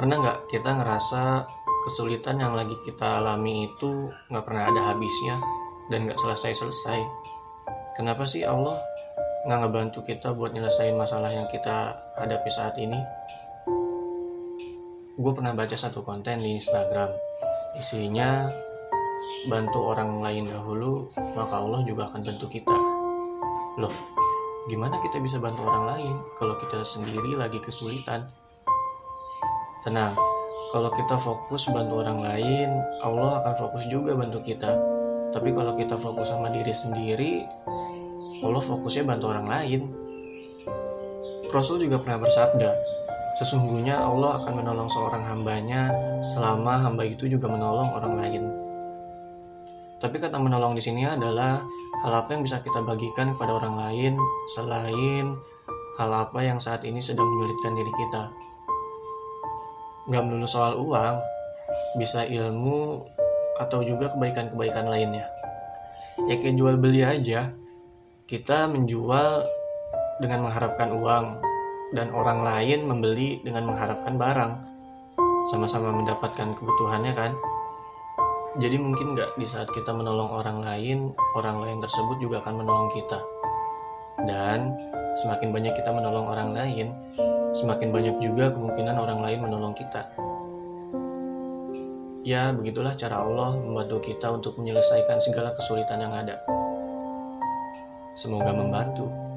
Pernah nggak kita ngerasa kesulitan yang lagi kita alami itu nggak pernah ada habisnya dan nggak selesai-selesai? Kenapa sih Allah nggak ngebantu kita buat nyelesain masalah yang kita hadapi saat ini? Gue pernah baca satu konten di Instagram, isinya bantu orang lain dahulu, maka Allah juga akan bantu kita. Loh, gimana kita bisa bantu orang lain kalau kita sendiri lagi kesulitan? Tenang, kalau kita fokus bantu orang lain, Allah akan fokus juga bantu kita. Tapi kalau kita fokus sama diri sendiri, Allah fokusnya bantu orang lain. Rasul juga pernah bersabda, sesungguhnya Allah akan menolong seorang hambanya selama hamba itu juga menolong orang lain. Tapi kata menolong di sini adalah hal apa yang bisa kita bagikan kepada orang lain selain hal apa yang saat ini sedang menyulitkan diri kita nggak melulu soal uang, bisa ilmu atau juga kebaikan-kebaikan lainnya. Ya kayak jual beli aja, kita menjual dengan mengharapkan uang dan orang lain membeli dengan mengharapkan barang, sama-sama mendapatkan kebutuhannya kan. Jadi mungkin nggak di saat kita menolong orang lain, orang lain tersebut juga akan menolong kita. Dan semakin banyak kita menolong orang lain, semakin banyak juga kemungkinan orang lain menolong kita. Ya, begitulah cara Allah membantu kita untuk menyelesaikan segala kesulitan yang ada. Semoga membantu.